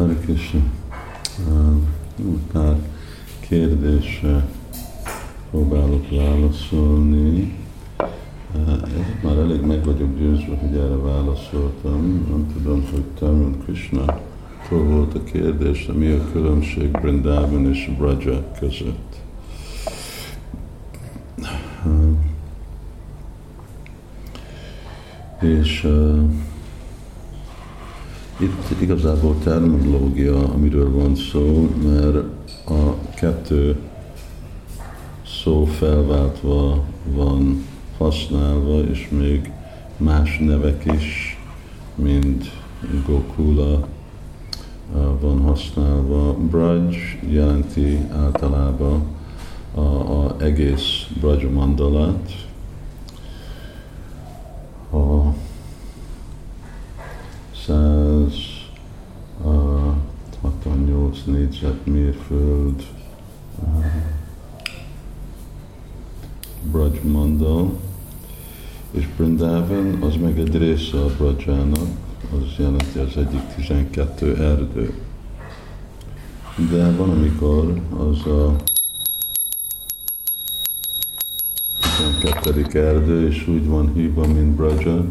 Hare Krishna. Uh, pár kérdésre próbálok válaszolni. Uh, már elég meg vagyok győzve, hogy erre válaszoltam. Nem tudom, hogy Tarun Krishna volt a kérdés, de mi a különbség Brindavan és Braja között. És uh, itt igazából terminológia, amiről van szó, mert a kettő szó felváltva van használva, és még más nevek is, mint Gokula van használva. Braj jelenti általában a, a egész Braja mandalát, a 168 négyzetmérföld uh, Braj Mandal, és Brindavan az meg egy része a Brajának, az jelenti az egyik 12 erdő. De van, amikor az a 12. erdő, és úgy van hívva, mint Braja,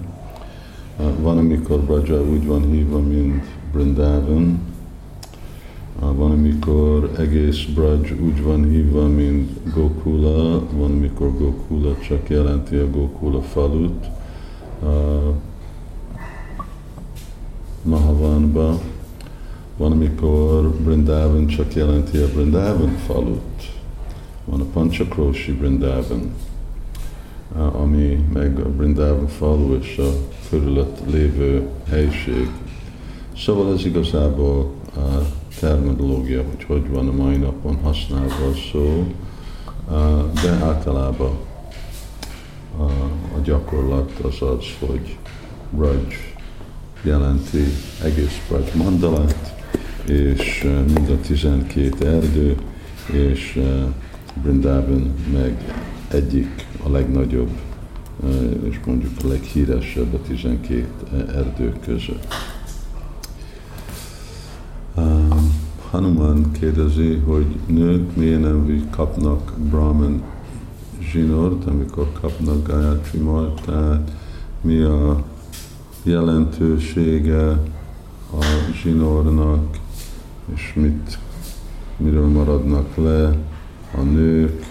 van, amikor Braja úgy van hívva, mint Brindavan, van, amikor egész Braj úgy van hívva, mint Gokula, van, amikor Gokula csak jelenti a Gokula falut. Mahavanba, van, amikor Brindavan csak jelenti a Brindavan falut. Van a Panchakroshi Brindavan, ami meg a Brindavan falu és a körülött lévő helység. Szóval ez igazából terminológia, hogy hogy van a mai napon használva a szó, de általában a gyakorlat az az, hogy Raj jelenti egész Raj mandalát, és mind a 12 erdő, és Brindavan meg egyik a legnagyobb és mondjuk a leghíresebb a 12 erdő között. Hanuman kérdezi, hogy nők miért nem kapnak Brahman zsinort, amikor kapnak Gayatri tehát mi a jelentősége a zsinornak, és mit, miről maradnak le a nők,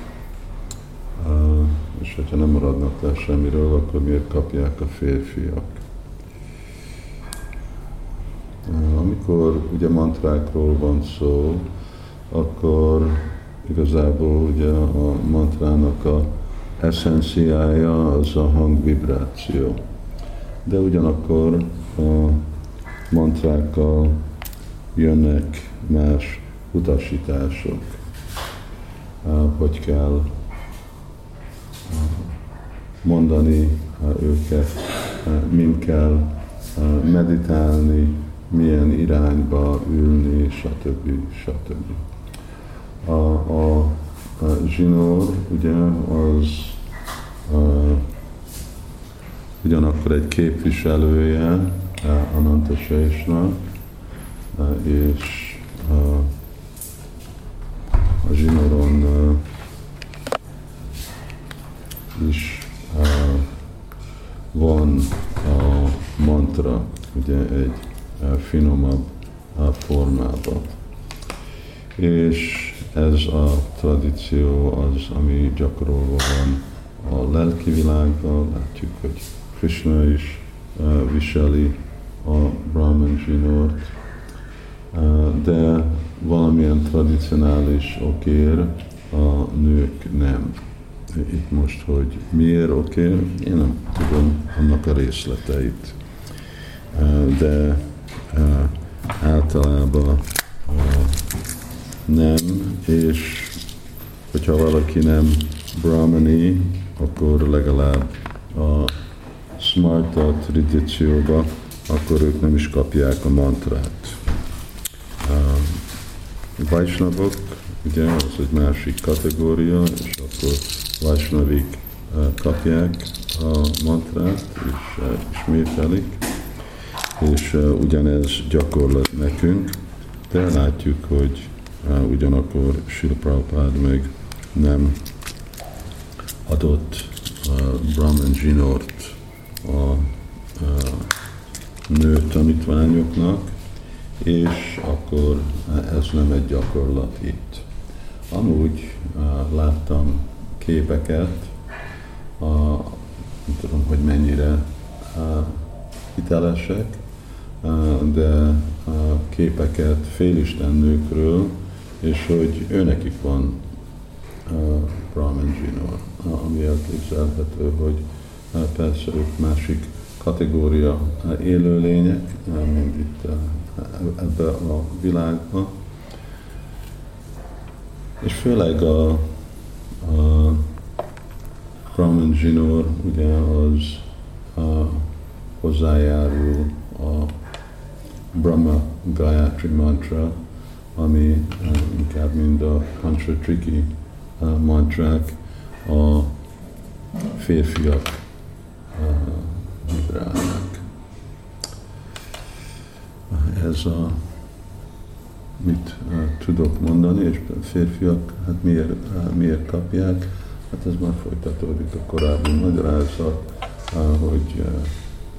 és hogyha nem maradnak le semmiről, akkor miért kapják a férfiak? Amikor ugye mantrákról van szó, akkor igazából ugye a mantrának a eszenciája az a hangvibráció. De ugyanakkor a mantrákkal jönnek más utasítások, hogy kell mondani őket, mint kell meditálni, milyen irányba ülni, stb. stb. A, a, a zsinór ugye az a, ugyanakkor egy képviselője Ananta Sésnak, és a, a zsinóron is van a mantra, ugye egy finomabb formában. És ez a tradíció az, ami gyakorolva van a lelki világban. Látjuk, hogy Krishna is uh, viseli a Brahman zsinort, uh, de valamilyen tradicionális okér a nők nem itt most, hogy miért, oké, én nem tudom annak a részleteit. De általában nem, és hogyha valaki nem brahmani, akkor legalább a smarta tradícióba, akkor ők nem is kapják a mantrát. Vajsnavok, ugye, az egy másik kategória, és akkor Vajsnavik kapják a mantrát, és ismételik, és ugyanez gyakorlat nekünk, De látjuk, hogy ugyanakkor Sila Prabhupád még nem adott Brahman Zsinort a nő tanítványoknak, és akkor ez nem egy gyakorlat itt. Amúgy láttam képeket, a, nem tudom, hogy mennyire hitelesek, de képeket félistennőkről, és hogy őnekik van Brahman Zsinor, ami elképzelhető, hogy persze ők másik kategória élőlények, mint itt ebbe a világban. És főleg a, a Brahman Zsinor ugye az a, hozzájárul a Brahma Gayatri mantra, ami inkább mind a Panchatriki mantrák, a férfiak vibrálnak. Ez a, mit tudok mondani, és férfiak, hát miért, miért kapják, hát ez már folytatódik a korábbi magyarázat, hogy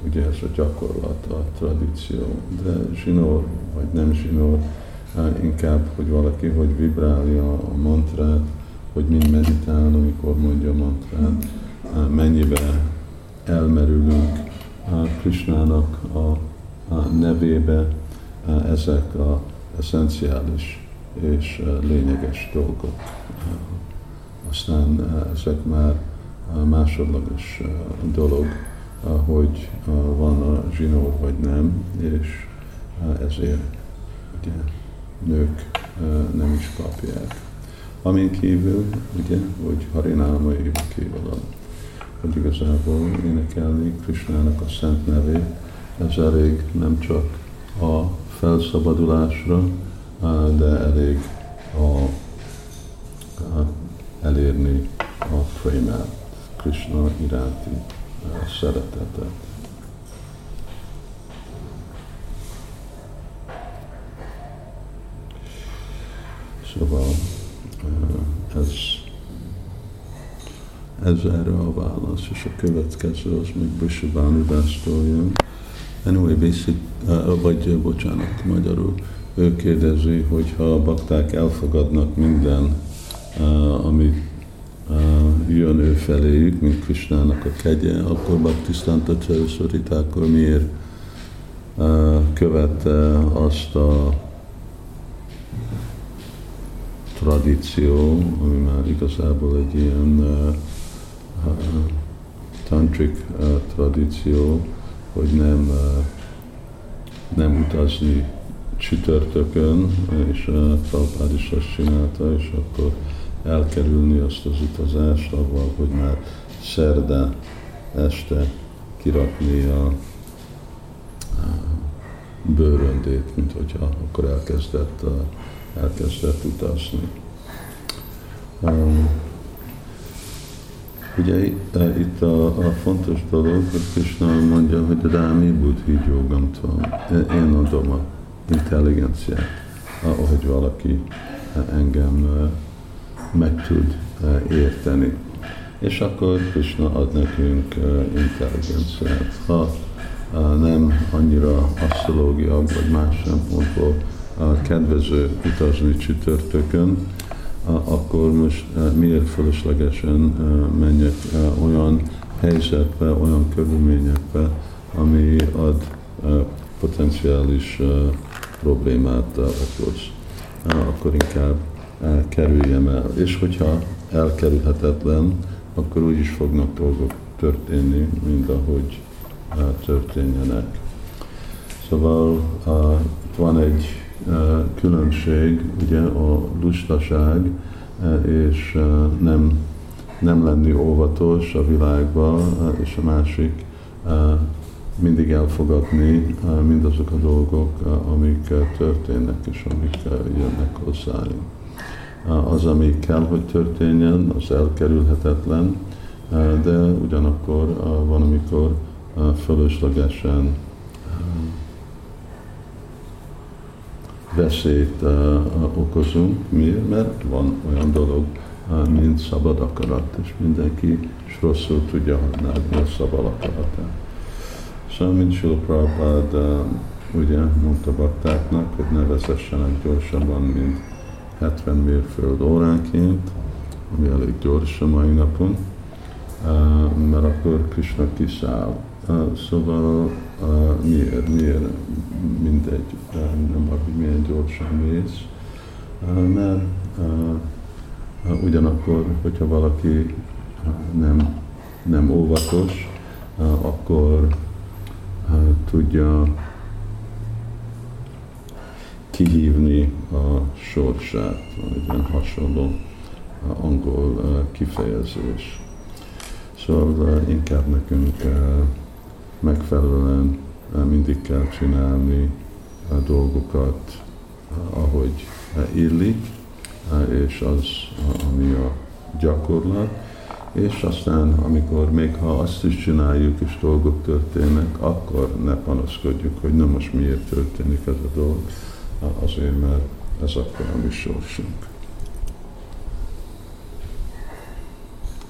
ugye ez a gyakorlat, a tradíció, de zsinór vagy nem zsinór, inkább, hogy valaki hogy vibrálja a mantrát, hogy mind meditál, amikor mondja a mantrát, mennyibe elmerülünk Krishnának a, nevébe, ezek a eszenciális és lényeges dolgok. Aztán ezek már másodlagos dolog, hogy van a zsinó vagy nem, és ezért ugye, nők nem is kapják. Amin kívül, ugye, hogy Harináma Kévalam, hogy igazából énekelni Krisnának a szent nevét, ez elég nem csak a felszabadulásra, de elég a, a elérni a prémát, Krishna iránti szeretetet. Szóval ez, ez erre a válasz, és a következő az még Brishabánu Dásztól jön. Anyway, basic, vagy bocsánat, magyarul, ő kérdezi, hogy ha a bakták elfogadnak minden, amit jön ő feléjük, mint Krisnának a kegye, akkor Bhaktisztánta Csarasvarita akkor miért követte azt a tradíció, ami már igazából egy ilyen uh, tantrik uh, tradíció, hogy nem, uh, nem utazni csütörtökön, és uh, Prabhupád is azt csinálta, és akkor elkerülni azt az utazást, avval, hogy már szerde este kirakni a, a bőröndét, mint hogyha akkor elkezdett, elkezdett utazni. Um, ugye itt a, a fontos dolog, hogy Krishna mondja, hogy Rámi Buddhi Jogamtól, én adom a intelligenciát, ahogy valaki engem meg tud eh, érteni. És akkor Krishna ad nekünk eh, intelligenciát. Ha eh, nem annyira asztrológia vagy más szempontból kedvező utazni csütörtökön, akkor most miért fölöslegesen menjek olyan helyzetbe, olyan körülményekbe, ami ad potenciális problémát okoz. Akkor inkább kerüljem el. És hogyha elkerülhetetlen, akkor úgy is fognak dolgok történni, mint ahogy történjenek. Szóval van egy különbség, ugye a lustaság és nem, nem lenni óvatos a világban, és a másik mindig elfogadni mindazok a dolgok, amik történnek és amik jönnek hozzájuk az, ami kell, hogy történjen, az elkerülhetetlen, de ugyanakkor van, amikor veszélyt okozunk. Miért? Mert van olyan dolog, mint szabad akarat, és mindenki is rosszul tudja használni a szabad akaratát. Szóval, mint Sula Prabhupád ugye mondta baktáknak, hogy ne vezessenek gyorsabban, mint 70 mérföld óránként, ami elég gyors a mai napon, mert akkor Krishna kiszáll. Szóval miért, miért mindegy, nem hogy milyen gyorsan mész, mert ugyanakkor, hogyha valaki nem, nem óvatos, akkor tudja kihívni a sorsát. Van egy ilyen hasonló angol kifejezés. Szóval inkább nekünk megfelelően mindig kell csinálni a dolgokat, ahogy illik, és az, ami a gyakorlat, és aztán, amikor még ha azt is csináljuk, és dolgok történnek, akkor ne panaszkodjuk, hogy nem most miért történik ez a dolog, azért, mert ez akkor a mi sorsunk.